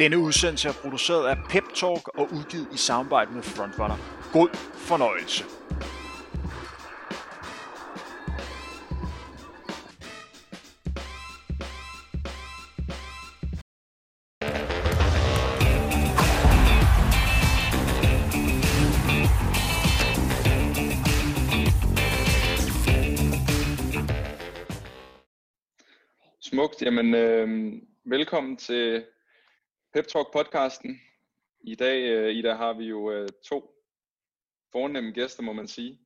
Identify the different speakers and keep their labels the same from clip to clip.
Speaker 1: Denne udsendelse er produceret af Pep Talk og udgivet i samarbejde med Frontrunner. God fornøjelse.
Speaker 2: Smukt. Jamen, øh, velkommen til Pep Talk podcasten. I dag, øh, Ida, har vi jo øh, to fornemme gæster, må man sige.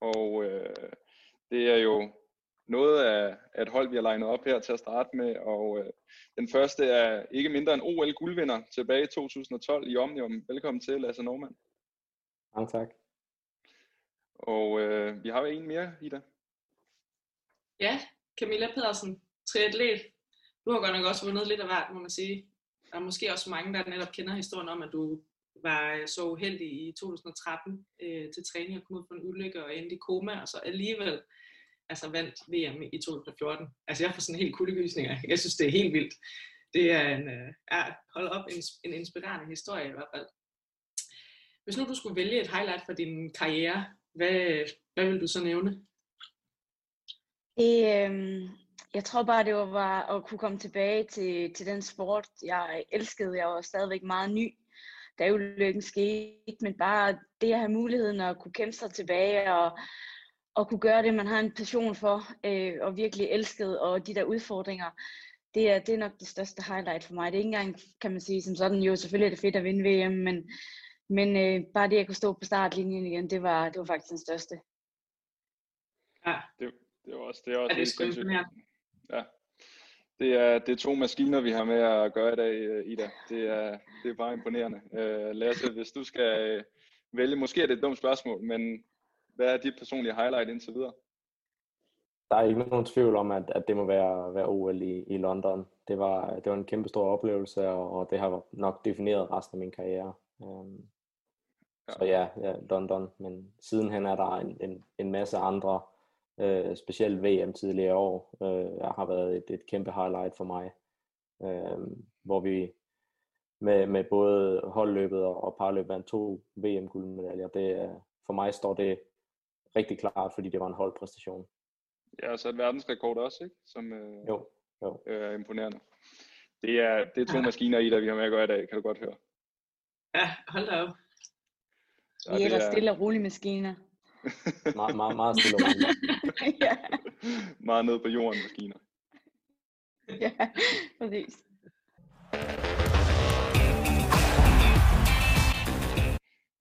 Speaker 2: Og øh, det er jo noget af, et hold, vi har legnet op her til at starte med. Og øh, den første er ikke mindre end OL guldvinder tilbage i 2012 i Omnium. Velkommen til, Lasse Norman.
Speaker 3: Mange tak.
Speaker 2: Og øh, vi har jo en mere, Ida.
Speaker 4: Ja, Camilla Pedersen, triatlet. Du har godt nok også vundet lidt af hvert, må man sige. Der er måske også mange, der netop kender historien om, at du var øh, så uheldig i 2013 øh, til træning og kom ud for en ulykke og endte i koma, og så alligevel altså vandt VM i 2014. Altså jeg får sådan helt kuldegysninger. Jeg synes, det er helt vildt. Det er en, øh, er, hold op, en, en inspirerende historie i hvert fald. Hvis nu du skulle vælge et highlight for din karriere, hvad, hvad vil du så nævne?
Speaker 5: Det, øh, jeg tror bare, det var at kunne komme tilbage til, til den sport, jeg elskede. Jeg var stadigvæk meget ny, da ulykken skete, men bare det at have muligheden at kunne kæmpe sig tilbage og, og kunne gøre det, man har en passion for øh, og virkelig elskede, og de der udfordringer, det er, det er nok det største highlight for mig. Det er ikke engang, kan man sige, som sådan, jo selvfølgelig er det fedt at vinde VM, men, men øh, bare det at kunne stå på startlinjen igen, det var, det var faktisk den største.
Speaker 2: Ja. Det, det var også, det er også
Speaker 4: ja, det er sgu imponerende.
Speaker 2: Ja. Det er, det er to maskiner, vi har med at gøre i dag, øh, Ida. Det er, det er bare imponerende. Uh, Lasse, hvis du skal uh, vælge, måske er det et dumt spørgsmål, men hvad er dit personlige highlight indtil videre?
Speaker 3: Der er ikke nogen tvivl om, at, at det må være, være OL i, i London. Det var, det var en kæmpe stor oplevelse, og, og det har nok defineret resten af min karriere. Um, ja. Så ja, ja, London. Men sidenhen er der en, en, en masse andre øh, specielt VM tidligere år, øh, har været et, et kæmpe highlight for mig, øh, hvor vi med, med både holdløbet og, og parløbet vandt to VM-guldmedaljer. Det, for mig står det rigtig klart, fordi det var en holdpræstation.
Speaker 2: Ja, og så et verdensrekord også, ikke? Som øh,
Speaker 3: jo, jo.
Speaker 2: Øh, er imponerende. Det er, det er to maskiner i, der vi har med at gøre i dag, kan du godt høre.
Speaker 4: Ja, hold da op.
Speaker 5: Vi er der stille og rolige maskiner.
Speaker 3: Meget, meget, meget stille
Speaker 5: ja.
Speaker 2: Meget nede på jorden maskiner.
Speaker 5: ja, præcis.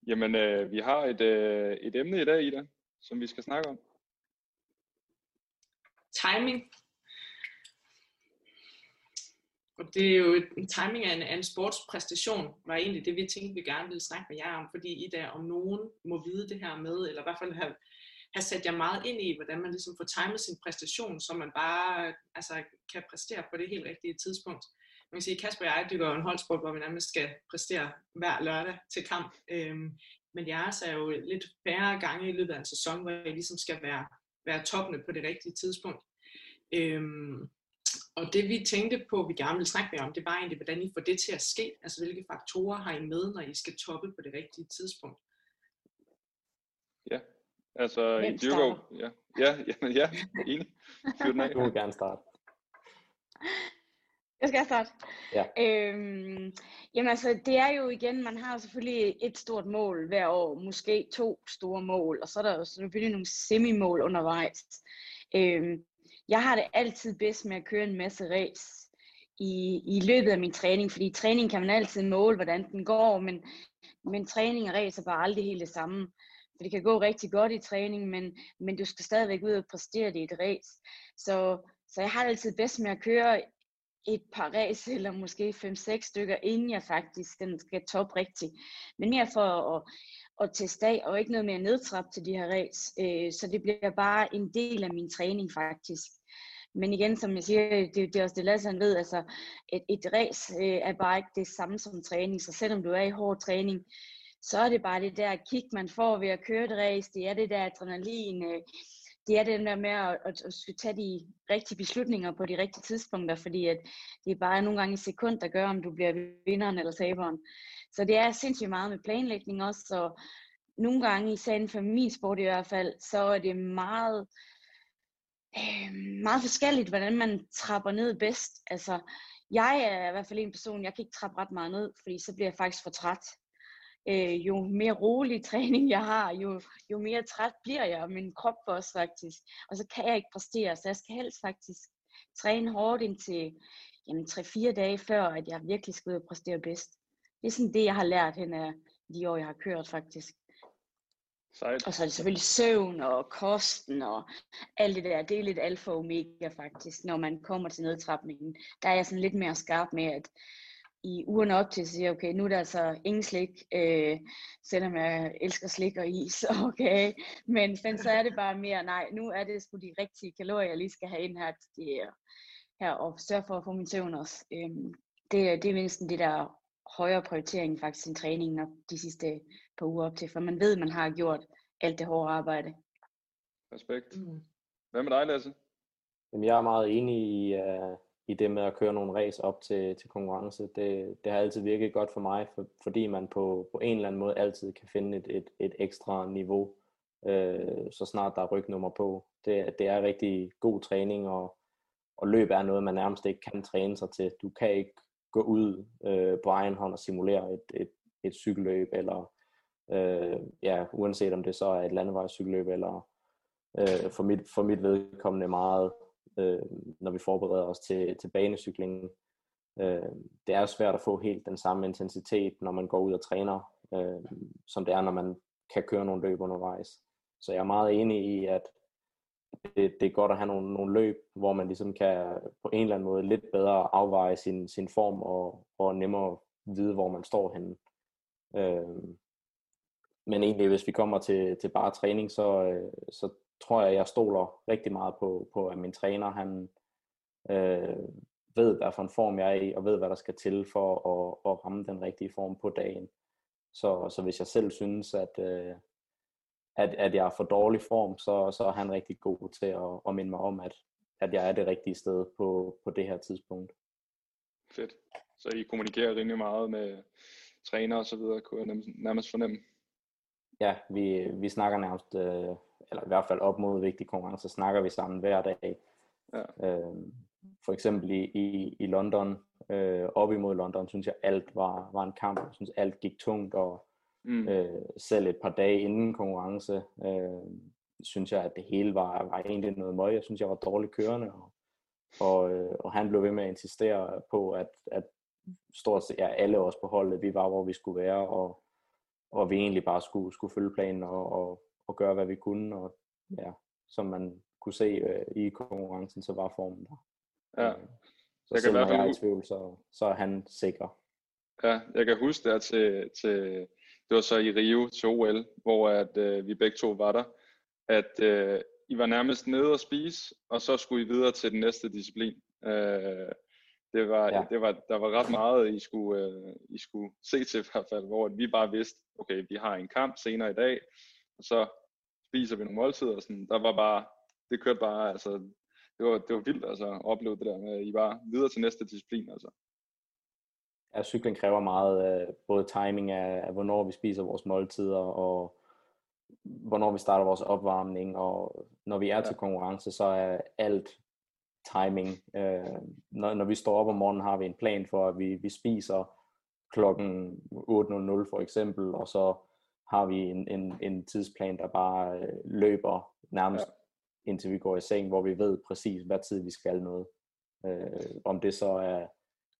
Speaker 2: Jamen, øh, vi har et, øh, et emne i dag, Ida, som vi skal snakke om.
Speaker 4: Timing. Og det er jo en timing af en, af en sportspræstation, var egentlig det, vi tænkte, vi gerne ville snakke med jer om, fordi I der om nogen må vide det her med, eller i hvert fald have, have sat jer meget ind i, hvordan man ligesom får timet sin præstation, så man bare altså, kan præstere på det helt rigtige tidspunkt. Man kan sige, Kasper og jeg dykker en holdsport, hvor vi nærmest skal præstere hver lørdag til kamp. Øhm, men jeres er jo lidt færre gange i løbet af en sæson, hvor I ligesom skal være, være toppende på det rigtige tidspunkt. Øhm, og det vi tænkte på, vi gerne ville snakke med om, det var egentlig, hvordan I får det til at ske. Altså hvilke faktorer har I med, når I skal toppe på det rigtige tidspunkt?
Speaker 2: Ja, altså i dyrker, ja, ja, ja, ja, enig.
Speaker 3: Du må gerne starte.
Speaker 5: Jeg skal starte.
Speaker 3: Ja.
Speaker 5: Øhm, jamen altså, det er jo igen, man har selvfølgelig et stort mål hver år, måske to store mål, og så er der jo selvfølgelig nogle semi-mål undervejs. Øhm, jeg har det altid bedst med at køre en masse ræs i, i løbet af min træning, fordi i træning kan man altid måle, hvordan den går, men, men træning og ræs er bare aldrig helt det samme. For det kan gå rigtig godt i træning, men, men du skal stadigvæk ud og præstere det i et race. Så, så jeg har det altid bedst med at køre et par race, eller måske 5-6 stykker, inden jeg faktisk den skal top rigtigt. Men mere for at, at teste af, og ikke noget med at til de her race. Øh, så det bliver bare en del af min træning faktisk. Men igen, som jeg siger, det, det er også det, Lasse han ved, altså et, et race øh, er bare ikke det samme som træning. Så selvom du er i hård træning, så er det bare det der kick, man får ved at køre et race. Det er det der adrenalin, øh, det er det der med at, at, at skulle tage de rigtige beslutninger på de rigtige tidspunkter, fordi at det er bare nogle gange i sekund, der gør, om du bliver vinderen eller taberen. Så det er sindssygt meget med planlægning også, så nogle gange, især for min sport i hvert fald, så er det meget, øh, meget forskelligt, hvordan man trapper ned bedst. Altså, jeg er i hvert fald en person, jeg kan ikke trappe ret meget ned, fordi så bliver jeg faktisk for træt. Øh, jo mere rolig træning jeg har, jo, jo mere træt bliver jeg, og min krop også faktisk. Og så kan jeg ikke præstere, så jeg skal helst faktisk træne hårdt indtil jamen, 3-4 dage før, at jeg virkelig skal ud og præstere bedst. Det er sådan det, jeg har lært hen af de år, jeg har kørt faktisk.
Speaker 2: Sejt.
Speaker 5: Og så er det selvfølgelig søvn og kosten og alt det der. Det er lidt alfa og omega faktisk, når man kommer til nedtrapningen. Der er jeg sådan lidt mere skarp med, at i ugerne op til, så siger okay, nu er der altså ingen slik, øh, selvom jeg elsker slik og is, okay. Men, men så er det bare mere, nej, nu er det sgu de rigtige kalorier, jeg lige skal have ind her, det, her og sørge for at få min søvn også. Øh, det, det er mindst det der højere prioritering faktisk end træningen de sidste par uger op til, for man ved, at man har gjort alt det hårde arbejde.
Speaker 2: Respekt. Mm. Hvad med dig, Lasse?
Speaker 3: Jamen, jeg er meget enig i, uh, i det med at køre nogle race op til, til konkurrence. Det, det har altid virket godt for mig, for, fordi man på, på en eller anden måde altid kan finde et, et, et ekstra niveau, uh, så snart der er rygnummer på. Det, det er rigtig god træning, og, og løb er noget, man nærmest ikke kan træne sig til. Du kan ikke gå ud øh, på egen hånd og simulere et, et, et cykelløb, eller øh, ja, uanset om det så er et landevejscykelløb, eller øh, for, mit, for mit vedkommende meget, øh, når vi forbereder os til, til banecyklingen. Øh, det er svært at få helt den samme intensitet, når man går ud og træner, øh, som det er, når man kan køre nogle løb undervejs. Så jeg er meget enig i, at det, det er godt at have nogle, nogle løb, hvor man ligesom kan på en eller anden måde lidt bedre afveje sin, sin form og, og nemmere vide, hvor man står henne. Øh, men egentlig, hvis vi kommer til, til bare træning, så, øh, så tror jeg, jeg stoler rigtig meget på, på at min træner, han øh, ved, hvad for en form jeg er i, og ved, hvad der skal til for at, at ramme den rigtige form på dagen. Så, så hvis jeg selv synes, at, øh, at, at jeg er for dårlig form, så, så er han rigtig god til at, at minde mig om, at, at jeg er det rigtige sted på, på det her tidspunkt.
Speaker 2: Fedt. Så I kommunikerer rimelig meget med træner og så videre, kunne jeg nærmest fornemme.
Speaker 3: Ja, vi, vi snakker nærmest, øh, eller i hvert fald op mod vigtige konkurrencer, snakker vi sammen hver dag. Ja. Øh, for eksempel i, i, i London, øh, op imod London, synes jeg alt var, var en kamp. Jeg synes alt gik tungt, og Mm. Øh, selv et par dage inden konkurrence, øh, synes jeg, at det hele var, var egentlig noget møg. Jeg synes, jeg var dårligt kørende, og, og, øh, og han blev ved med at insistere på, at, at stort set ja, alle os på holdet, vi var, hvor vi skulle være, og, og vi egentlig bare skulle, skulle følge planen og, og, og gøre, hvad vi kunne, og ja, som man kunne se øh, i konkurrencen, så var formen der.
Speaker 2: Ja.
Speaker 3: Øh, så jeg kan selvom jeg er i tvivl, så, så er han sikker.
Speaker 2: Ja, jeg kan huske der til, til det var så i Rio til OL, hvor at, øh, vi begge to var der, at øh, I var nærmest nede og spise, og så skulle I videre til den næste disciplin. Øh, det var, ja. det var, der var ret meget, I skulle, øh, I skulle se til i hvert fald, hvor vi bare vidste, okay, vi har en kamp senere i dag, og så spiser vi nogle måltider, og sådan, der var bare, det kørte bare, altså, det var, det var vildt altså, at opleve det der med, at I var videre til næste disciplin, altså
Speaker 3: at cykling kræver meget øh, både timing af, af, hvornår vi spiser vores måltider, og hvornår vi starter vores opvarmning, og når vi er ja. til konkurrence, så er alt timing. Øh, når, når vi står op om morgenen, har vi en plan for, at vi, vi spiser klokken 8.00 for eksempel, og så har vi en, en, en tidsplan, der bare øh, løber nærmest ja. indtil vi går i seng, hvor vi ved præcis, hvad tid vi skal noget. Øh, om det så er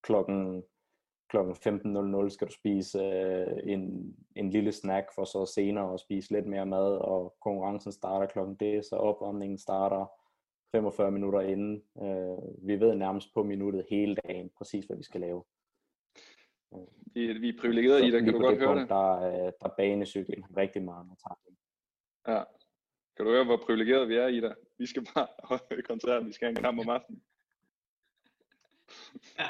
Speaker 3: klokken kl. 15.00 skal du spise øh, en, en lille snack, for så senere at spise lidt mere mad, og konkurrencen starter klokken det, så opvarmningen starter 45 minutter inden. Øh, vi ved nærmest på minuttet hele dagen, præcis hvad vi skal lave.
Speaker 2: Vi, vi er privilegerede i det, kan du godt høre punkt, det?
Speaker 3: Der, der er banecykling rigtig meget med timing.
Speaker 2: Ja. Kan du høre, hvor privilegerede vi er i det? Vi skal bare holde koncert, vi skal have en kamp om aftenen.
Speaker 4: Ja.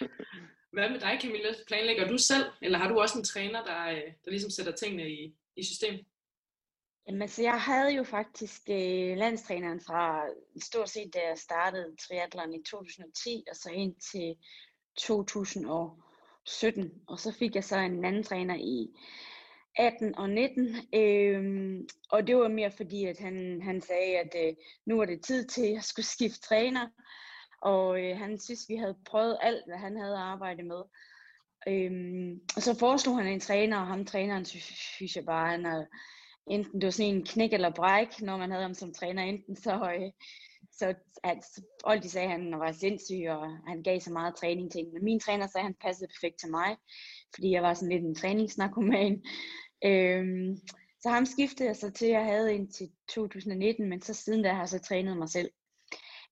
Speaker 4: Hvad med dig, Camilla? Planlægger du selv, eller har du også en træner, der, øh, der ligesom sætter tingene i, i system?
Speaker 5: Jamen, altså, jeg havde jo faktisk øh, landstræneren fra stort set, da jeg startede triathlon i 2010, og så ind til 2017. Og så fik jeg så en anden træner i 18 og 19. Øhm, og det var mere fordi, at han, han sagde, at øh, nu var det tid til at skulle skifte træner. Og øh, han synes, vi havde prøvet alt, hvad han havde arbejdet med. Øhm, og så foreslog han en træner, og ham træneren synes jeg bare, han havde, enten det var sådan en knæk eller bræk, når man havde ham som træner, enten så, øh, så at folk de sagde, at han var sindssyg, og han gav så meget træning til Men min træner sagde, at han passede perfekt til mig, fordi jeg var sådan lidt en træningsnarkoman. Øhm, så ham skiftede jeg så til, at jeg havde indtil 2019, men så siden da har jeg så trænet mig selv.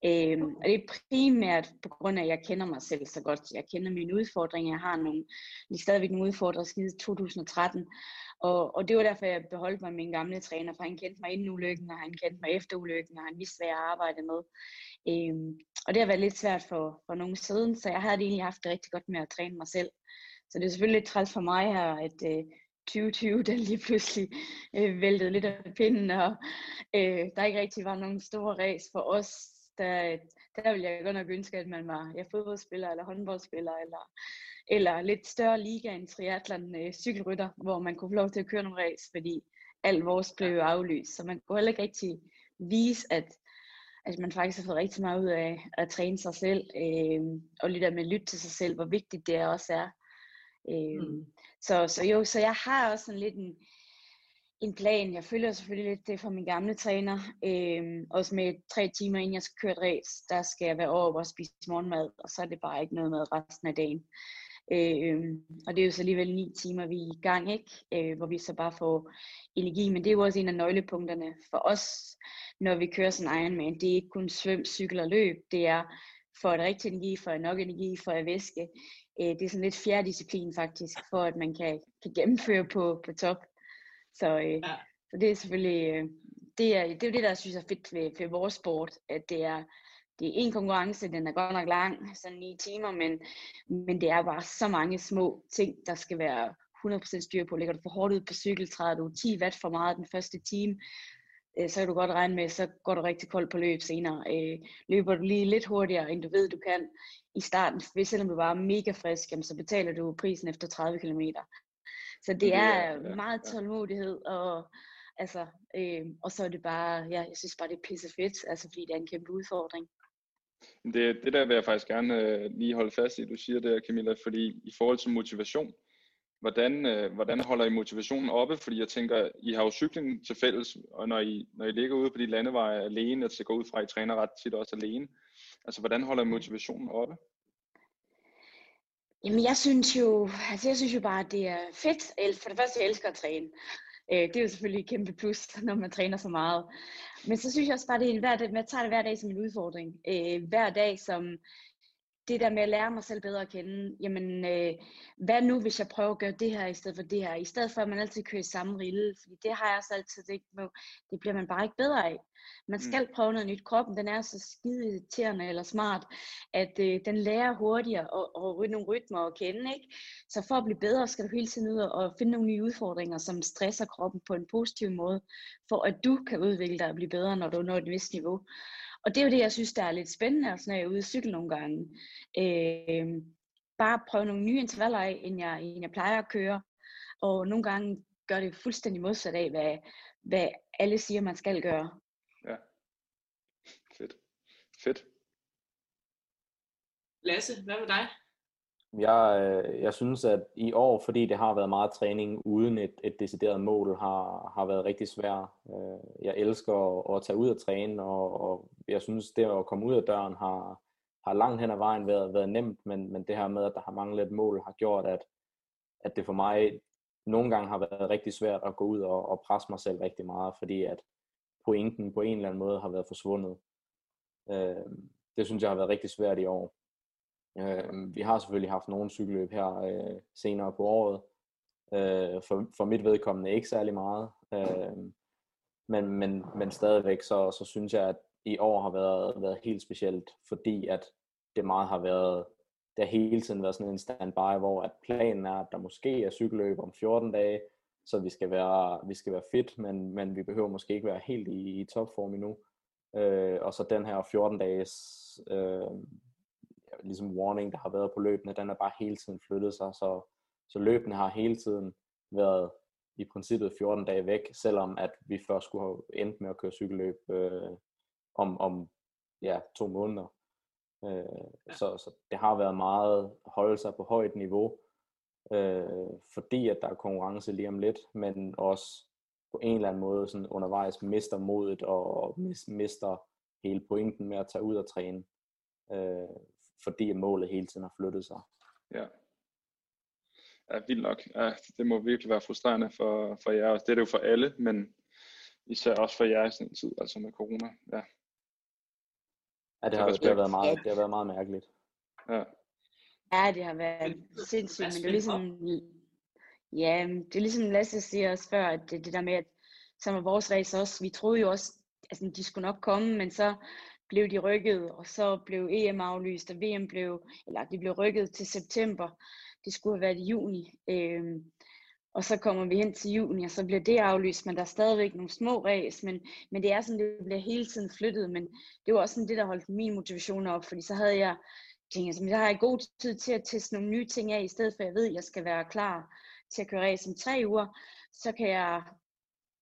Speaker 5: Øhm, og det er primært på grund af, at jeg kender mig selv så godt. Jeg kender mine udfordringer. Jeg har nogle, lige stadigvæk nogle udfordringer siden 2013. Og, og det var derfor, jeg beholdt mig med min gamle træner, for han kendte mig inden ulykken, og han kendte mig efter ulykken, og han vidste, hvad jeg arbejdede med. Øhm, og det har været lidt svært for, for nogen siden, så jeg havde egentlig haft det rigtig godt med at træne mig selv. Så det er selvfølgelig lidt træls for mig her, at øh, 2020, den lige pludselig øh, væltede lidt af pinden, og øh, der ikke rigtig var nogen store race for os. Der, der ville jeg godt nok ønske, at man var ja, fodboldspiller eller håndboldspiller, eller, eller lidt større liga end triathlon øh, cykelrytter, hvor man kunne få lov til at køre nogle race, fordi alt vores blev aflyst. Så man kunne heller ikke rigtig vise, at, at man faktisk har fået rigtig meget ud af at træne sig selv, øh, og lidt med at lytte til sig selv, hvor vigtigt det også er. Øh, mm. så, så jo, så jeg har også sådan lidt en, en plan. Jeg følger selvfølgelig lidt det fra min gamle træner. Øh, også med tre timer inden jeg skal køre et race, der skal jeg være over og spise morgenmad, og så er det bare ikke noget med resten af dagen. Øh, og det er jo så alligevel ni timer, vi er i gang, ikke? Øh, hvor vi så bare får energi. Men det er jo også en af nøglepunkterne for os, når vi kører sådan en Ironman. Det er ikke kun svøm, cykel og løb. Det er for et rigtig energi, for nok energi, for at væske. Øh, det er sådan lidt fjerde disciplin faktisk, for at man kan, kan gennemføre på, på top. Så, øh, ja. så det er selvfølgelig, øh, det er, det er det, der synes jeg er fedt ved, ved vores sport, at det er, det er en konkurrence, den er godt nok lang, sådan ni timer, men, men det er bare så mange små ting, der skal være 100% styr på. Ligger du for hårdt ud på cykel, træder du 10 watt for meget den første time, øh, så kan du godt regne med, så går du rigtig koldt på løb senere. Øh, løber du lige lidt hurtigere, end du ved, du kan i starten, hvis selvom du var mega frisk, jamen, så betaler du prisen efter 30 km. Så det er ja, meget tålmodighed, og, altså, øh, og så er det bare, ja, jeg synes bare, det er pisse fedt, altså, fordi det er en kæmpe udfordring.
Speaker 2: Det, det der vil jeg faktisk gerne øh, lige holde fast i, du siger det, Camilla, fordi i forhold til motivation, hvordan, øh, hvordan holder I motivationen oppe? Fordi jeg tænker, I har jo cykling til fælles, og når I, når I ligger ude på de landeveje alene, og så går ud fra, at I træner ret tit også alene, altså hvordan holder I motivationen oppe?
Speaker 5: Jamen jeg synes jo, altså jeg synes jo bare, at det er fedt. For det første, jeg elsker at træne. Øh, det er jo selvfølgelig et kæmpe plus, når man træner så meget. Men så synes jeg også bare, at det er hver dag, man tager det hver dag som en udfordring. Øh, hver dag som det der med at lære mig selv bedre at kende. Jamen, øh, hvad nu, hvis jeg prøver at gøre det her i stedet for det her? I stedet for, at man altid kører i samme rille. Fordi det har jeg også altid tænkt på. Det bliver man bare ikke bedre af. Man skal mm. prøve noget nyt. Kroppen den er så skide irriterende eller smart, at øh, den lærer hurtigere og, og rytte nogle rytmer at kende. Ikke? Så for at blive bedre, skal du hele tiden ud og finde nogle nye udfordringer, som stresser kroppen på en positiv måde, for at du kan udvikle dig og blive bedre, når du når et vist niveau. Og det er jo det, jeg synes, der er lidt spændende, når jeg er ude at cykle nogle gange. Øh, bare prøve nogle nye intervaller af, end jeg, end jeg plejer at køre. Og nogle gange gør det fuldstændig modsat af, hvad, hvad alle siger, man skal gøre.
Speaker 2: Ja, fedt. Fedt.
Speaker 4: Lasse, hvad med dig?
Speaker 3: Jeg, øh, jeg synes, at i år, fordi det har været meget træning uden et, et decideret mål, har, har været rigtig svært. Øh, jeg elsker at, at tage ud og træne, og, og jeg synes, det at komme ud af døren har, har langt hen ad vejen været, været nemt, men, men det her med, at der har manglet et mål, har gjort, at, at det for mig nogle gange har været rigtig svært at gå ud og, og presse mig selv rigtig meget, fordi at pointen på en eller anden måde har været forsvundet. Øh, det synes jeg har været rigtig svært i år. Øh, vi har selvfølgelig haft nogle cykelløb her øh, senere på året. Øh, for, for mit vedkommende ikke særlig meget. Øh, men, men, men stadigvæk så, så synes jeg, at i år har været, været helt specielt, fordi at det meget har været, det har hele tiden været sådan en standby, hvor at planen er, at der måske er cykelløb om 14 dage, så vi skal være, vi skal være fit, men, men vi behøver måske ikke være helt i, i topform endnu. Øh, og så den her 14 dages øh, ligesom warning, der har været på løbene, den er bare hele tiden flyttet sig, så, så løbene har hele tiden været i princippet 14 dage væk, selvom at vi først skulle have endt med at køre cykelløb øh, om, om ja, to måneder. Øh, så, så det har været meget holde sig på højt niveau, øh, fordi at der er konkurrence lige om lidt, men også på en eller anden måde sådan undervejs mister modet og mister hele pointen med at tage ud og træne, øh, fordi målet hele tiden har flyttet sig.
Speaker 2: Ja. Ja, vildt nok. Ja, det må virkelig være frustrerende for, for jer. Det er det jo for alle, men især også for jer i sådan en tid, altså med corona. Ja,
Speaker 3: ja det, har, det, har været meget, det har været meget mærkeligt.
Speaker 2: Ja.
Speaker 5: Ja, det har været sindssygt, men det er ligesom, ja, det er ligesom Lasse siger også før, at det, det der med, at som var vores race også, vi troede jo også, altså de skulle nok komme, men så blev de rykket, og så blev EM aflyst, og VM blev, eller de blev rykket til september. Det skulle have været i juni. Øh, og så kommer vi hen til juni, og så bliver det aflyst, men der er stadigvæk nogle små ræs, men, men det er sådan, det bliver hele tiden flyttet, men det var også sådan det, der holdt min motivation op, fordi så havde jeg tænkt, altså, jeg har god tid til at teste nogle nye ting af, i stedet for at jeg ved, at jeg skal være klar til at køre ræs om tre uger, så kan jeg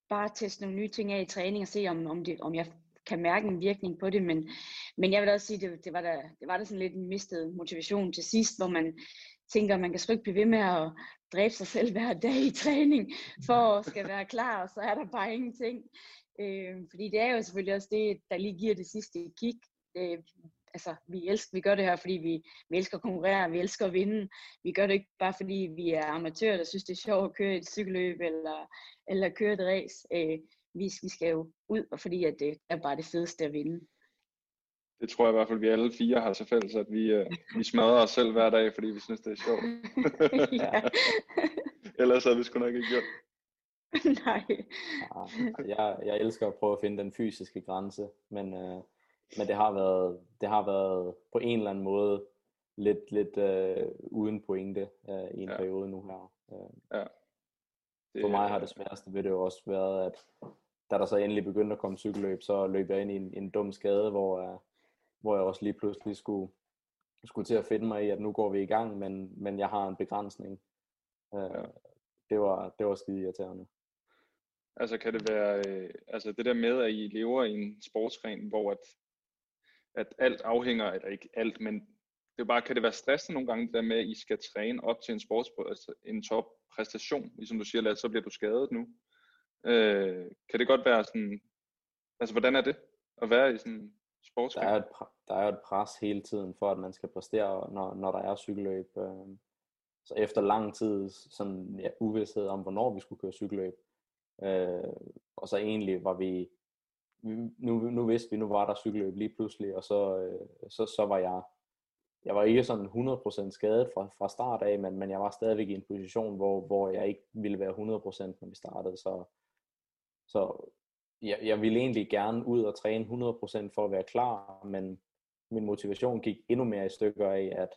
Speaker 5: bare teste nogle nye ting af i træning og se, om, om, det, om jeg kan mærke en virkning på det, men, men jeg vil også sige, det, det var da, det var da sådan lidt en mistet motivation til sidst, hvor man tænker, at man kan sgu ikke blive ved med at dræbe sig selv hver dag i træning, for at skal være klar, og så er der bare ingenting. Øh, fordi det er jo selvfølgelig også det, der lige giver det sidste kick. Øh, altså, vi, elsker, vi gør det her, fordi vi, vi elsker at konkurrere, vi elsker at vinde. Vi gør det ikke bare, fordi vi er amatører, der synes, det er sjovt at køre et cykelløb, eller, eller køre et race. Øh, vi, vi skal jo ud, og fordi at det er bare det fedeste at vinde.
Speaker 2: Det tror jeg i hvert fald, vi alle fire har til fælles, at vi, uh, vi smadrer os selv hver dag, fordi vi synes, det er sjovt. Ellers havde vi sgu nok ikke gjort.
Speaker 5: Nej.
Speaker 3: Ja, jeg, jeg elsker at prøve at finde den fysiske grænse, men, uh, men det, har været, det har været på en eller anden måde lidt, lidt uh, uden pointe uh, i en ja. periode nu her. Uh,
Speaker 2: ja.
Speaker 3: Det, for mig har det sværeste ved det jo også været, at da der så endelig begyndte at komme cykelløb, så løb jeg ind i en, en dum skade, hvor, uh, hvor jeg også lige pludselig skulle, skulle til at finde mig i, at nu går vi i gang, men, men jeg har en begrænsning. Uh, ja. det, var, det var skide irriterende.
Speaker 2: Altså kan det være, øh, altså det der med, at I lever i en sportsgren, hvor at, at alt afhænger, eller ikke alt, men det er bare, kan det være stressende nogle gange, det der med, at I skal træne op til en sports, altså en top præstation, ligesom du siger, Lasse, så bliver du skadet nu. Øh, kan det godt være sådan, altså hvordan er det at være i sådan en sportsgren?
Speaker 3: Der er, et, der er et pres hele tiden for, at man skal præstere, når, når der er cykelløb. Øh, så efter lang tid sådan ja, uvidshed om, hvornår vi skulle køre cykelløb, øh, og så egentlig var vi, nu, nu vidste vi, nu var der cykelløb lige pludselig, og så, øh, så, så var jeg jeg var ikke sådan 100% skadet fra, fra start af, men, men jeg var stadigvæk i en position, hvor, hvor jeg ikke ville være 100% når vi startede. Så, så jeg, jeg ville egentlig gerne ud og træne 100% for at være klar, men min motivation gik endnu mere i stykker af, at,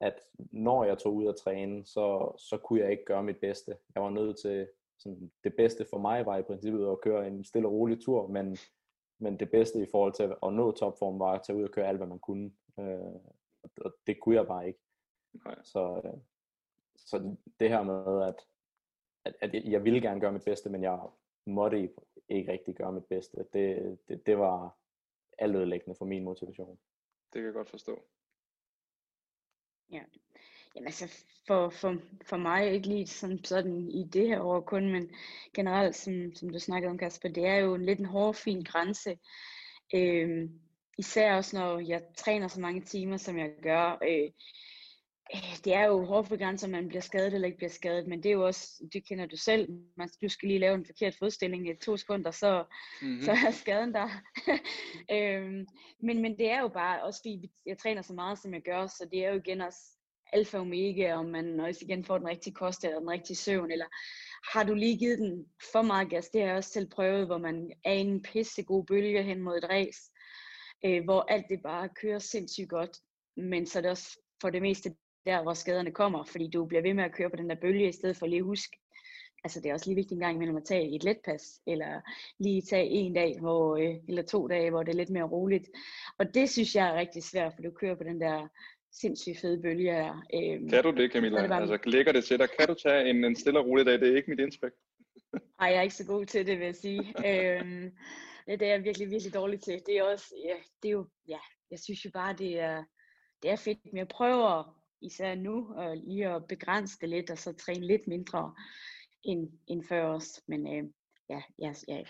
Speaker 3: at når jeg tog ud og træne, så, så kunne jeg ikke gøre mit bedste. Jeg var nødt til, sådan, det bedste for mig var i princippet at køre en stille og rolig tur, men, men det bedste i forhold til at nå topform var at tage ud og køre alt, hvad man kunne. Øh, og det kunne jeg bare ikke. Nej. Så, øh, så det her med, at, at, at jeg ville gerne gøre mit bedste, men jeg måtte ikke, ikke rigtig gøre mit bedste, det, det, det var altødelæggende for min motivation.
Speaker 2: Det kan jeg godt forstå.
Speaker 5: Ja. Jamen altså, for, for, for mig, ikke lige som sådan i det her år kun, men generelt, som, som du snakkede om, Kasper, det er jo en lidt en hård, fin grænse. Øhm, især også når jeg træner så mange timer, som jeg gør. Øh det er jo hårdt begrænset, om man bliver skadet eller ikke bliver skadet, men det er jo også, det kender du selv, man, du skal lige lave en forkert fodstilling i to sekunder, så, mm-hmm. så er skaden der. øhm, men, men det er jo bare, også fordi jeg træner så meget, som jeg gør, så det er jo igen også alfa og omega, om man også igen får den rigtige kost eller den rigtige søvn, eller har du lige givet den for meget gas, det har jeg også selv prøvet, hvor man er i en pissegod bølge hen mod et race, øh, hvor alt det bare kører sindssygt godt, men så er det også for det meste der, hvor skaderne kommer, fordi du bliver ved med at køre på den der bølge, i stedet for lige at huske, altså det er også lige vigtigt en gang imellem at tage et letpas, eller lige tage en dag, hvor, øh, eller to dage, hvor det er lidt mere roligt. Og det synes jeg er rigtig svært, for du kører på den der sindssygt fede bølge her.
Speaker 2: Øhm, kan du det, Camilla? Det bare... Altså, ligger det til dig? Kan du tage en, en stille og rolig dag? Det er ikke mit indtryk.
Speaker 5: Nej, jeg er ikke så god til det, vil jeg sige. øhm, det er jeg virkelig, virkelig dårlig til. Det er også, ja, det er jo, ja, jeg synes jo bare, det er, det er fedt, men jeg prøver især nu og lige at begrænse det lidt, og så træne lidt mindre end, end før os. Men øh, ja, jeg, jeg,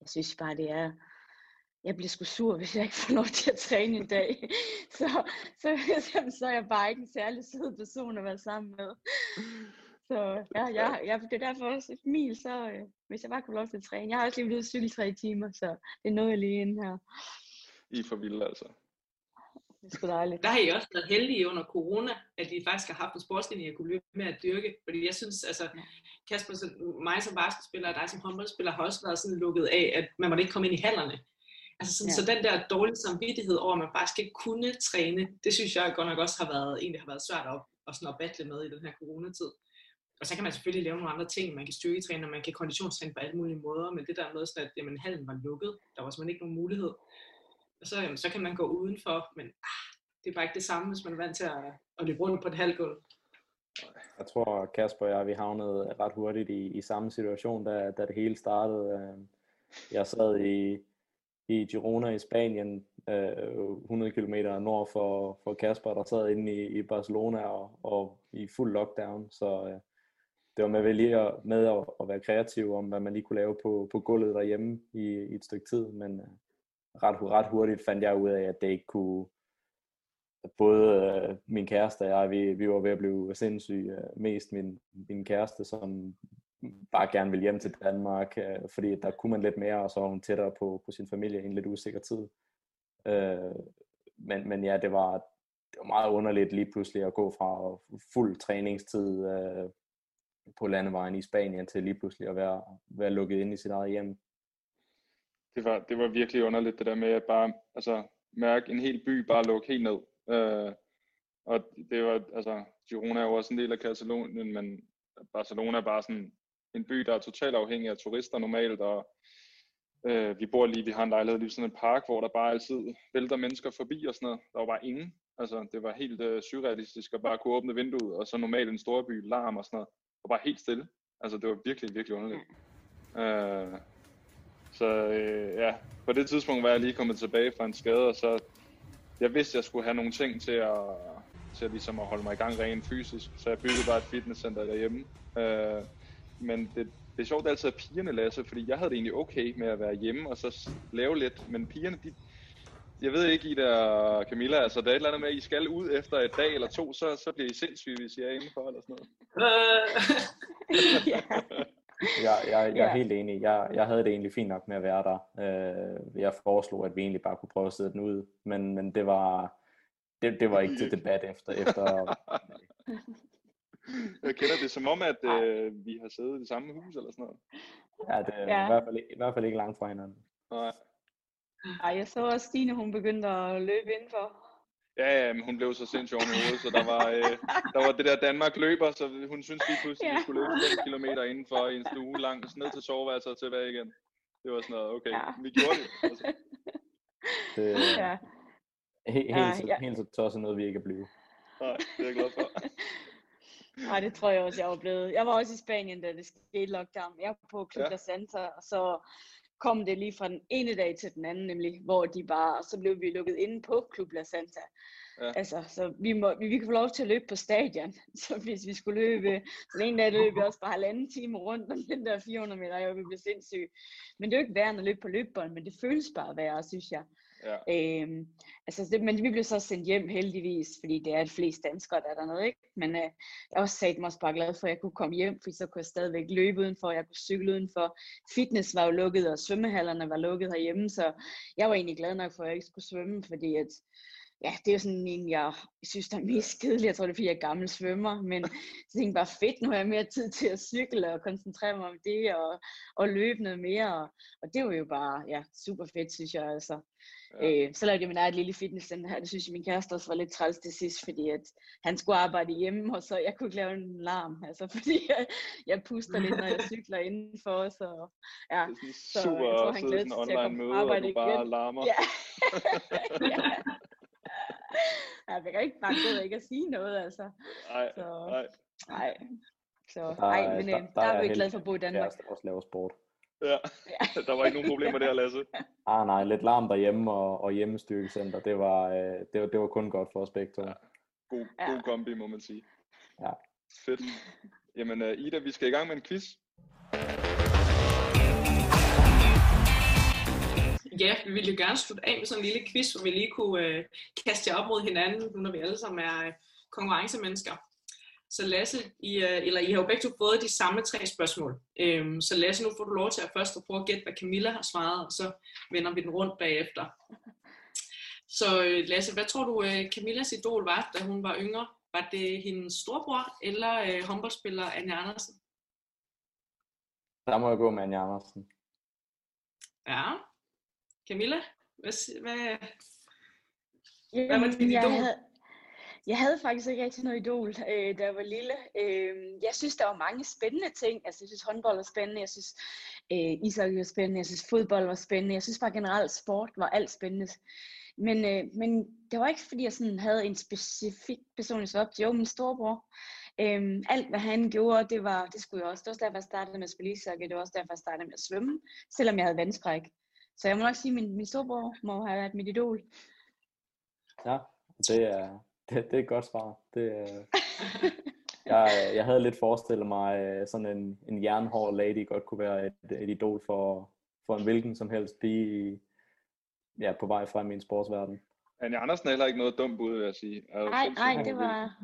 Speaker 5: jeg synes bare, det er, jeg bliver sgu sur, hvis jeg ikke får lov til at træne en dag. Så, så, så, så er jeg bare ikke en særlig sød person at være sammen med. Så ja, ja, ja det er derfor også et mil, så øh, hvis jeg bare kunne lov til at træne. Jeg har også lige blevet cykel tre timer, så det er noget jeg lige inde her.
Speaker 2: I er for vilde altså.
Speaker 5: Det er sgu dejligt.
Speaker 4: Der har I også været heldige under corona, at I faktisk har haft en sportslinje, jeg kunne løbe med at dyrke. Fordi jeg synes, altså, Kasper, så mig som basketspiller og dig som håndboldspiller har også været sådan lukket af, at man måtte ikke komme ind i hallerne. Altså sådan, ja. Så den der dårlige samvittighed over, at man faktisk ikke kunne træne, det synes jeg godt nok også har været, egentlig har været svært at, at, sådan at battle med i den her coronatid. Og så kan man selvfølgelig lave nogle andre ting. Man kan styrketræne, og man kan konditionstræne på alle mulige måder. Men det der med, at jamen, hallen var lukket, der var simpelthen ikke nogen mulighed. Så, jamen, så kan man gå udenfor, men ah, det er bare ikke det samme, hvis man er vant til at, at løbe rundt på et halvgulv.
Speaker 3: Jeg tror, Kasper og jeg, vi havnede ret hurtigt i, i samme situation, da, da det hele startede. Øh, jeg sad i, i Girona i Spanien, øh, 100 km nord for, for Kasper, der sad inde i, i Barcelona og, og i fuld lockdown. Så øh, det var med, lige at, med at, at være kreativ om, hvad man lige kunne lave på, på gulvet derhjemme i, i et stykke tid. Men ret, ret hurtigt fandt jeg ud af, at det ikke kunne, både øh, min kæreste og jeg, vi, vi var ved at blive sindssyge. Øh, mest min, min kæreste, som bare gerne ville hjem til Danmark, øh, fordi der kunne man lidt mere, og så var hun tættere på, på sin familie i en lidt usikker tid. Øh, men, men ja, det var, det var meget underligt lige pludselig at gå fra fuld træningstid øh, på landevejen i Spanien til lige pludselig at være, være lukket ind i sit eget hjem.
Speaker 2: Det var, det var virkelig underligt det der med at bare altså, mærke en hel by bare lukke helt ned. Øh, og det var, altså, Girona er jo også en del af Katalonien, men Barcelona er bare sådan en by, der er totalt afhængig af turister normalt, og øh, vi bor lige, vi har en lejlighed lige sådan en park, hvor der bare altid vælter mennesker forbi og sådan noget. Der var bare ingen. Altså, det var helt øh, surrealistisk at bare kunne åbne vinduet, og så normalt en storby, larm og sådan noget. Og bare helt stille. Altså, det var virkelig, virkelig underligt. Øh, så øh, ja, på det tidspunkt var jeg lige kommet tilbage fra en skade, og så jeg vidste, at jeg skulle have nogle ting til at, til at, ligesom at holde mig i gang rent fysisk. Så jeg byggede bare et fitnesscenter derhjemme. Øh, men det, det er sjovt det er altid, at pigerne, Lasse, fordi jeg havde det egentlig okay med at være hjemme og så lave lidt, men pigerne, de, jeg ved ikke, I der, Camilla, altså der er et eller andet med, at I skal ud efter et dag eller to, så, så bliver I sindssyge, hvis I er indenfor eller sådan noget. Øh.
Speaker 3: ja jeg, jeg, jeg er helt enig. Jeg, jeg havde det egentlig fint nok med at være der. Øh, jeg foreslog, at vi egentlig bare kunne prøve at sidde den ud, men, men det var det, det var ikke til debat efter. efter
Speaker 2: jeg kender det som om, at øh, vi har siddet i det samme hus eller sådan noget.
Speaker 3: Ja, det er ja. I, hvert fald, i hvert fald ikke langt fra hinanden.
Speaker 2: Nej.
Speaker 5: Ej, jeg så også Stine, hun begyndte at løbe indenfor.
Speaker 2: Ja, ja, men hun blev så sindssygt oven i hovedet, så der var, øh, der var det der Danmark løber, så hun synes lige pludselig, at vi skulle løbe 5 km indenfor i en stue langt, ned til soveværelset og tilbage igen. Det var sådan noget, okay, ja. vi gjorde det. Altså.
Speaker 3: det ja. Helt, helt, ja, ja. helt så tosset noget, vi ikke er blevet.
Speaker 2: Nej, det er jeg glad for.
Speaker 5: Nej, det tror jeg også, jeg var blevet. Jeg var også i Spanien, da det skete lockdown. Jeg var på Club ja. Santa, og så kom det lige fra den ene dag til den anden, nemlig, hvor de bare, så blev vi lukket inde på Club La Santa. Ja. Altså, så vi, må, vi, vi kunne få lov til at løbe på stadion. Så hvis vi skulle løbe, så en dag løb vi også bare halvanden time rundt om den der 400 meter, vi blev sindssyge. Men det er jo ikke værd at løbe på løbebånd, men det føles bare værre, synes jeg. Ja. Øhm, altså det, men vi blev så sendt hjem heldigvis, fordi det er de fleste danskere, der er dernede, ikke? Men øh, jeg var sat mig også bare glad for, at jeg kunne komme hjem, fordi så kunne jeg stadigvæk løbe udenfor, jeg kunne cykle udenfor. Fitness var jo lukket, og svømmehallerne var lukket herhjemme, så jeg var egentlig glad nok for, at jeg ikke skulle svømme, fordi at ja, det er jo sådan en, jeg synes, der er mest kedelig. Jeg tror, det er, fordi jeg er gammel svømmer, men jeg tænkte bare fedt, nu har jeg mere tid til at cykle og koncentrere mig om det og, og løbe noget mere. Og, og det var jo bare ja, super fedt, synes jeg. Altså. Ja. Øh, så lavede jeg min eget lille fitnesscenter her. Det synes jeg, min kæreste også var lidt træls til sidst, fordi at han skulle arbejde hjemme, og så jeg kunne ikke lave en larm. Altså, fordi jeg, jeg puster lidt, når jeg cykler indenfor. Så, ja.
Speaker 2: Det er super så jeg tror, han glæder sig til at komme møde, og du bare igen. larmer. Ja.
Speaker 5: ja. Jeg kan ikke bare gå ikke at sige noget, altså.
Speaker 2: Nej, så, nej.
Speaker 5: Nej. Så, nej, men der, øh, der, der er vi glade for at bo i Danmark.
Speaker 3: Der også laver sport.
Speaker 2: Ja, der var ikke nogen problemer der, Lasse.
Speaker 3: Ah, nej, lidt larm derhjemme og, og hjemmestyrkecenter, det var, øh, det, var, det var kun godt for os begge to. Ja.
Speaker 2: God, ja. god kombi, må man sige.
Speaker 3: Ja.
Speaker 2: Fedt. Jamen, uh, Ida, vi skal i gang med en quiz.
Speaker 4: Ja, vi ville jo gerne slutte af med sådan en lille quiz, hvor vi lige kunne øh, kaste jer op mod hinanden, nu når vi alle sammen er øh, konkurrencemennesker. Så Lasse, I, øh, eller I har jo begge to fået de samme tre spørgsmål. Øhm, så Lasse, nu får du lov til at først at prøve at gætte, hvad Camilla har svaret, og så vender vi den rundt bagefter. Så øh, Lasse, hvad tror du, øh, Camillas idol var, da hun var yngre? Var det hendes storbror eller øh, håndboldspiller Anja Andersen?
Speaker 3: Der må jeg gå med Anja Andersen.
Speaker 4: Ja, Camilla, hvad, hvad,
Speaker 5: hvad var dit idol? Jeg havde, jeg havde faktisk ikke rigtig noget idol, øh, da jeg var lille. Øh, jeg synes, der var mange spændende ting. Altså, jeg synes, håndbold var spændende. Jeg synes, øh, ishockey var spændende. Jeg synes, fodbold var spændende. Jeg synes bare generelt, sport var alt spændende. Men, øh, men det var ikke, fordi jeg sådan havde en specifik personlig svop. Jo, min storebror. Øhm, alt hvad han gjorde, det var, det skulle jeg også. Det var også derfor, jeg startede med at spille ishockey. Det var også derfor, jeg startede med at svømme, selvom jeg havde vandskræk. Så jeg må nok sige, at min, min storebror må have været mit idol.
Speaker 3: Ja, det er, det, det er et godt svar. Det, jeg, jeg havde lidt forestillet mig, øh, sådan en, en jernhård lady godt kunne være et, et idol for, for en hvilken som helst pige i, ja, på vej frem i en sportsverden.
Speaker 2: Anja Andersen er heller ikke noget dumt bud, vil jeg sige.
Speaker 5: Nej, nej, det var...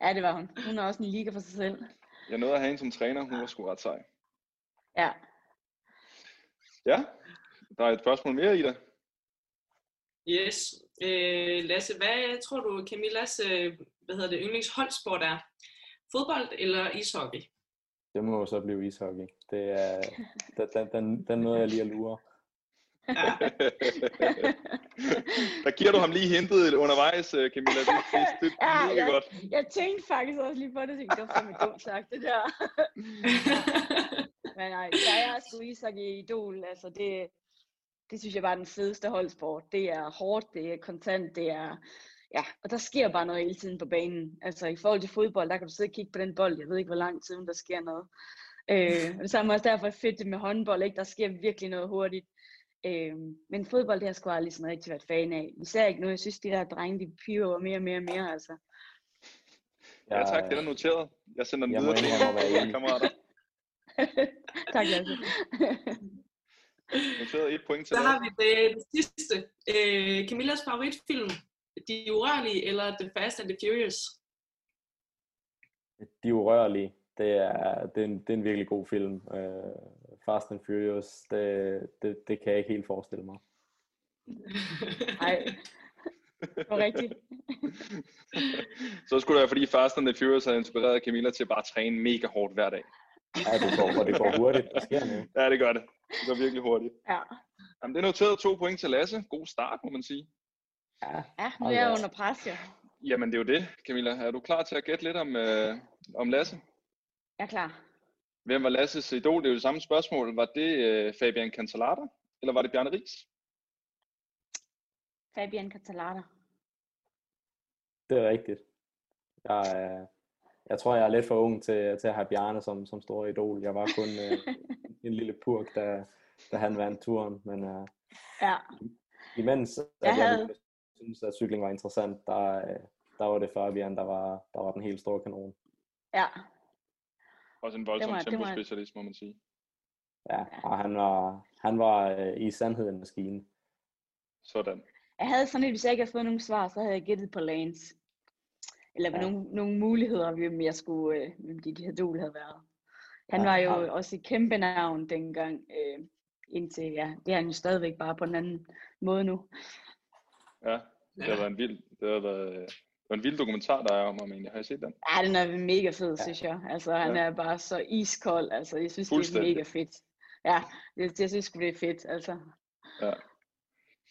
Speaker 5: Ja, det var hun. Hun er også en liga for sig selv.
Speaker 2: Jeg nåede at have hende som træner. Hun var sgu ret sej.
Speaker 5: Ja.
Speaker 2: Ja, der er et spørgsmål mere, Ida.
Speaker 4: Yes. Øh, Lasse, hvad tror du Camillas hvad hedder det, yndlingsholdsport er? Fodbold eller ishockey?
Speaker 3: Det må så blive ishockey. Det er, den, den, den nåede jeg lige at lure. Ja.
Speaker 2: der giver du ham lige hentet undervejs, øh, Camilla. Det, det, det, det
Speaker 5: ja, jeg, godt. Jeg tænkte faktisk også lige på det, det var fandme dumt sagt, det der. Men nej, jeg er sgu ishockey idol, altså det, det synes jeg bare er den fedeste holdsport. Det er hårdt, det er kontant, det er, ja, og der sker bare noget hele tiden på banen. Altså i forhold til fodbold, der kan du sidde og kigge på den bold, jeg ved ikke hvor lang tid, der sker noget. Øh, det samme også derfor er fedt det med håndbold, ikke? der sker virkelig noget hurtigt. Øh, men fodbold, det har jeg sgu aldrig sådan rigtig været fan af. Især ikke nu, jeg synes, de der drenge, de piver mere og mere og mere, altså.
Speaker 2: Ja, tak, det er noteret. Jeg sender den videre til mine kammerater.
Speaker 5: tak, Lasse.
Speaker 2: Noteret et point til
Speaker 4: Så har vi det, det sidste. Øh, Camillas favoritfilm. De urørlige eller The Fast and the Furious?
Speaker 3: De urørlige. Det er, det er, en, det er en virkelig god film. Uh, Fast and Furious, det, det, det kan jeg ikke helt forestille mig.
Speaker 5: Nej, det var rigtigt.
Speaker 2: Så skulle det være, fordi Fast and the Furious har inspireret Camilla til at bare træne mega hårdt hver dag.
Speaker 3: Ja, det går, og det går hurtigt. Der sker noget.
Speaker 2: Ja, det gør det. Det går virkelig hurtigt.
Speaker 5: Ja.
Speaker 2: Jamen, det er noteret to point til Lasse. God start, må man sige.
Speaker 5: Ja, ja nu er jeg under pres, ja.
Speaker 2: Jamen, det er jo det, Camilla. Er du klar til at gætte lidt om, øh, om Lasse?
Speaker 5: Jeg er klar.
Speaker 2: Hvem var Lasses idol? Det er jo det samme spørgsmål. Var det øh, Fabian Cancellara, eller var det Bjarne Ries?
Speaker 5: Fabian Cancellara.
Speaker 3: Det er rigtigt. Jeg, jeg tror, jeg er lidt for ung til, til at have Bjarne som, som stor idol. Jeg var kun øh, en lille purk, da, da han vandt turen. Men øh,
Speaker 5: ja.
Speaker 3: imens jeg, jeg havde... synes, at cykling var interessant, der, øh, der var det Fabian, der var, der var den helt store kanon.
Speaker 5: Ja.
Speaker 2: Også en voldsom tempospecialist, må man sige.
Speaker 3: Ja, og han var, han var øh, i sandhed en maskine.
Speaker 2: Sådan.
Speaker 5: Jeg havde sådan lidt, hvis jeg ikke havde fået nogen svar, så havde jeg gættet på Lance eller ja. nogle, nogle muligheder, hvem jeg skulle, øh, hvem de, de idol havde været. Han ja, var jo ja. også et kæmpe navn dengang, øh, indtil, ja, det er han jo stadigvæk bare på en anden måde nu.
Speaker 2: Ja, Det har været en vild, det har været, det var en vild dokumentar, der er om ham egentlig. Har I set den?
Speaker 5: Ja, den er mega fed, synes jeg. Altså, han
Speaker 2: Ja.
Speaker 5: er bare så iskold. Altså, jeg synes, det er mega fedt. Ja, det, jeg synes det er fedt. Altså,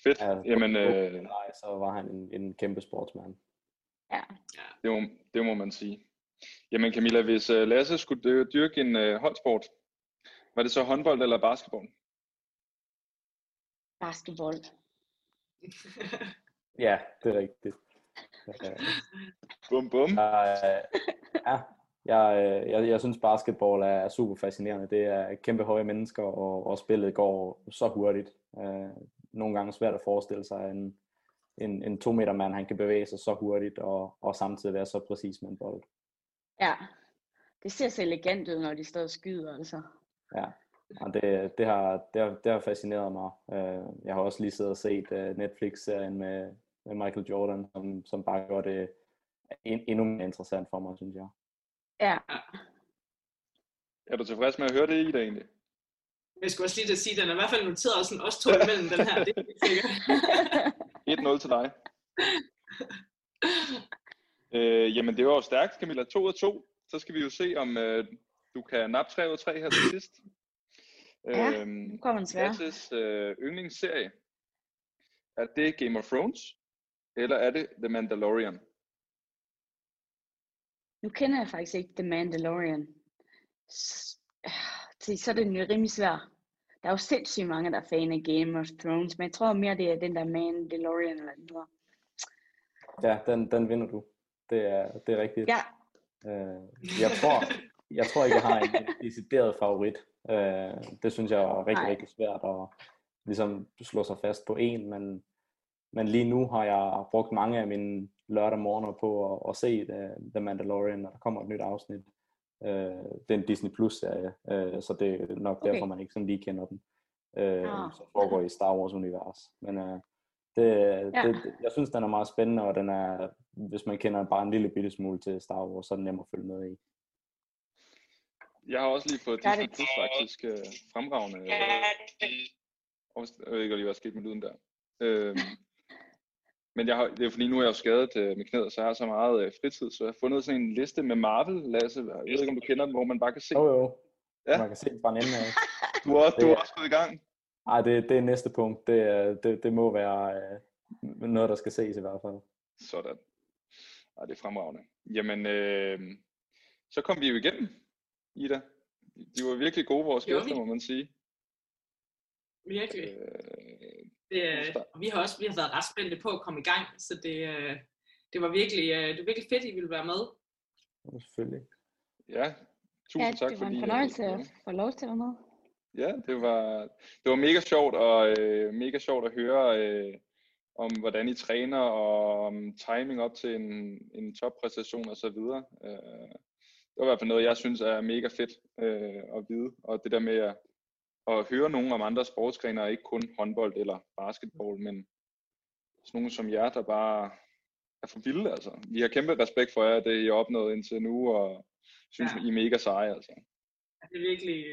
Speaker 2: Fedt.
Speaker 3: Ja,
Speaker 2: Jamen, øh,
Speaker 3: nej, så var han en, en kæmpe sportsmand.
Speaker 5: Ja.
Speaker 2: det, må, det må man sige. Jamen Camilla, hvis øh, Lasse skulle øh, dyrke en øh, holdsport, var det så håndbold eller basketball?
Speaker 5: Basketball.
Speaker 3: Ja, det er rigtigt. Øh,
Speaker 2: Bum bum.
Speaker 3: Jeg, ja, jeg, øh, jeg, jeg synes basketball er super fascinerende. Det er kæmpe høje mennesker, og, og spillet går så hurtigt. Øh, nogle gange svært at forestille sig en, en, en to meter mand, han kan bevæge sig så hurtigt, og, og samtidig være så præcis med en bold.
Speaker 5: Ja. Det ser så elegant ud, når de står og skyder, altså.
Speaker 3: Ja, og det, det, har, det, har, det har fascineret mig. Øh, Jeg har også lige siddet og set øh, Netflix-serien med, med Michael Jordan, som, som bare gør det en, endnu mere interessant for mig, synes jeg.
Speaker 5: Ja.
Speaker 2: Er du tilfreds med at høre det i dag egentlig?
Speaker 4: Jeg skulle også lige at sige, at den er i hvert fald noteret sådan os to imellem den her. Det er sikkert.
Speaker 2: 1-0 til dig. Øh, jamen det var jo stærkt, Camilla. 2 ud af 2. Så skal vi jo se, om øh, du kan nappe 3 ud af 3 her til sidst.
Speaker 5: Ja,
Speaker 2: Øhm,
Speaker 5: Nu kommer den svære.
Speaker 2: Lasses øh, yndlingsserie. Er det Game of Thrones? Eller er det The Mandalorian?
Speaker 5: Nu kender jeg faktisk ikke The Mandalorian. S- ah, Se, så er det jo rimelig svært. Der er jo sindssygt mange, der er fan af Game of Thrones, men jeg tror mere, det er den der Mandalorian eller hedder.
Speaker 3: Ja, den, den vinder du. Det er, det er rigtigt.
Speaker 5: Ja,
Speaker 3: Øh, jeg, tror, jeg tror ikke, jeg har en, decideret favorit. Øh, det synes jeg er rigtig,
Speaker 5: Nej.
Speaker 3: rigtig svært at ligesom slå sig fast på en, men, men lige nu har jeg brugt mange af mine lørdag morgener på at, at se uh, The Mandalorian, når der kommer et nyt afsnit. Uh, det er en Disney Plus serie, uh, så det er nok
Speaker 5: Okay.
Speaker 3: derfor, man ikke sådan lige kender den. Uh,
Speaker 5: Ah.
Speaker 3: Som foregår i Star Wars univers. Men uh, det,
Speaker 5: Ja.
Speaker 3: det, jeg synes, den er meget spændende, og den er, hvis man kender bare en lille bitte smule til Star Wars, så er den nem at følge med i.
Speaker 2: Jeg har også lige fået
Speaker 5: Gør
Speaker 2: Disney. Plus faktisk øh, fremragende. Øh, jeg ved ikke lige, hvad der skete med lyden der. Øhm, men jeg har, det er fordi, nu er jeg jo skadet øh, med knæet, så jeg har så meget øh, fritid, så jeg har fundet sådan en liste med Marvel, Lasse. Jeg ved ikke, om du kender den, hvor man bare kan se.
Speaker 3: Jo jo,
Speaker 2: Ja.
Speaker 3: man kan se den fra en ende af.
Speaker 2: Du er, også, du er også gået i gang.
Speaker 3: Ej, det, det er næste punkt. Det, det, det må være øh, noget, der skal ses i hvert fald.
Speaker 2: Sådan. Ej, det er fremragende. Jamen, øh, så kom vi jo igennem, Ida. De var virkelig gode, vores gæster, må man sige.
Speaker 4: Virkelig.
Speaker 2: Øh,
Speaker 4: Det, øh, og vi har også vi har været ret spændte på at komme i gang, så det, øh, det var virkelig, øh, det var virkelig fedt, at I ville være med.
Speaker 3: Selvfølgelig.
Speaker 2: ja, tusind
Speaker 5: ja
Speaker 2: tak
Speaker 5: det var
Speaker 2: fordi...
Speaker 5: en
Speaker 2: øh,
Speaker 5: fornøjelse
Speaker 2: ja.
Speaker 5: at få lov til at være med.
Speaker 2: Ja, det var, det var mega sjovt, og øh, mega sjovt at høre øh, om, hvordan I træner, og om timing op til en, en toppræstation og så videre. Øh, det var i hvert fald noget, jeg synes er mega fedt øh, at vide, og det der med at, at høre nogen om andre sportsgrene, ikke kun håndbold eller basketball, men sådan nogen som jer, der bare er for vilde, altså. Vi har kæmpe respekt for jer, det I har opnået indtil nu, og synes,
Speaker 4: Ja.
Speaker 2: I er mega seje, altså.
Speaker 4: Det er virkelig...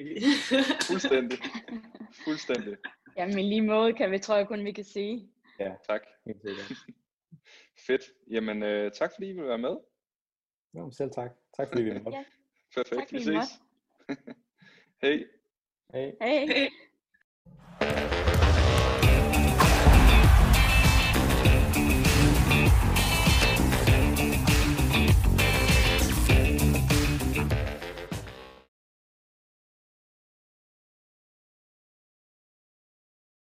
Speaker 2: Fuldstændig. Fuldstændig.
Speaker 5: Jamen i lige måde kan vi, tror jeg kun, vi kan sige.
Speaker 2: Tak.
Speaker 3: Helt sikkert.
Speaker 2: Fedt. Jamen, øh, tak fordi I vil være med.
Speaker 3: Jo, selv tak. Tak fordi vi måtte.
Speaker 5: Ja.
Speaker 2: Perfekt.
Speaker 5: Tak,
Speaker 2: Vi ses. Hej.
Speaker 3: Hej.
Speaker 5: Hej.
Speaker 4: Hey.